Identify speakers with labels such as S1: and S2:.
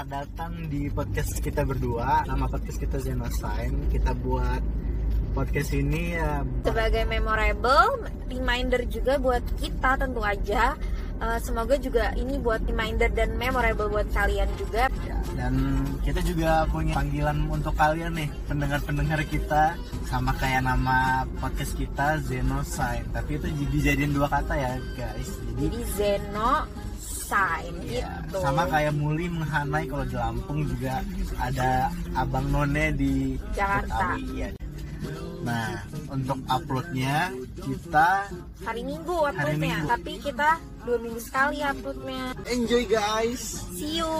S1: selamat datang di podcast kita berdua. Nama podcast kita Zenosign. Kita buat podcast ini ya
S2: sebagai memorable reminder juga buat kita tentu aja Eh, semoga juga ini buat reminder dan memorable buat kalian juga
S1: ya, dan kita juga punya panggilan untuk kalian nih pendengar-pendengar kita sama kayak nama podcast kita Zenosign. Tapi itu dijadiin dua kata ya guys. Jadi
S2: jadi Zeno sign
S1: ya,
S2: gitu
S1: sama kayak Muli menghanai kalau di Lampung juga ada Abang None di
S2: Jakarta.
S1: Betawi, ya. Nah, untuk uploadnya kita
S2: hari Minggu uploadnya
S1: Minggu.
S2: tapi kita dua minggu sekali uploadnya
S1: enjoy guys.
S2: see you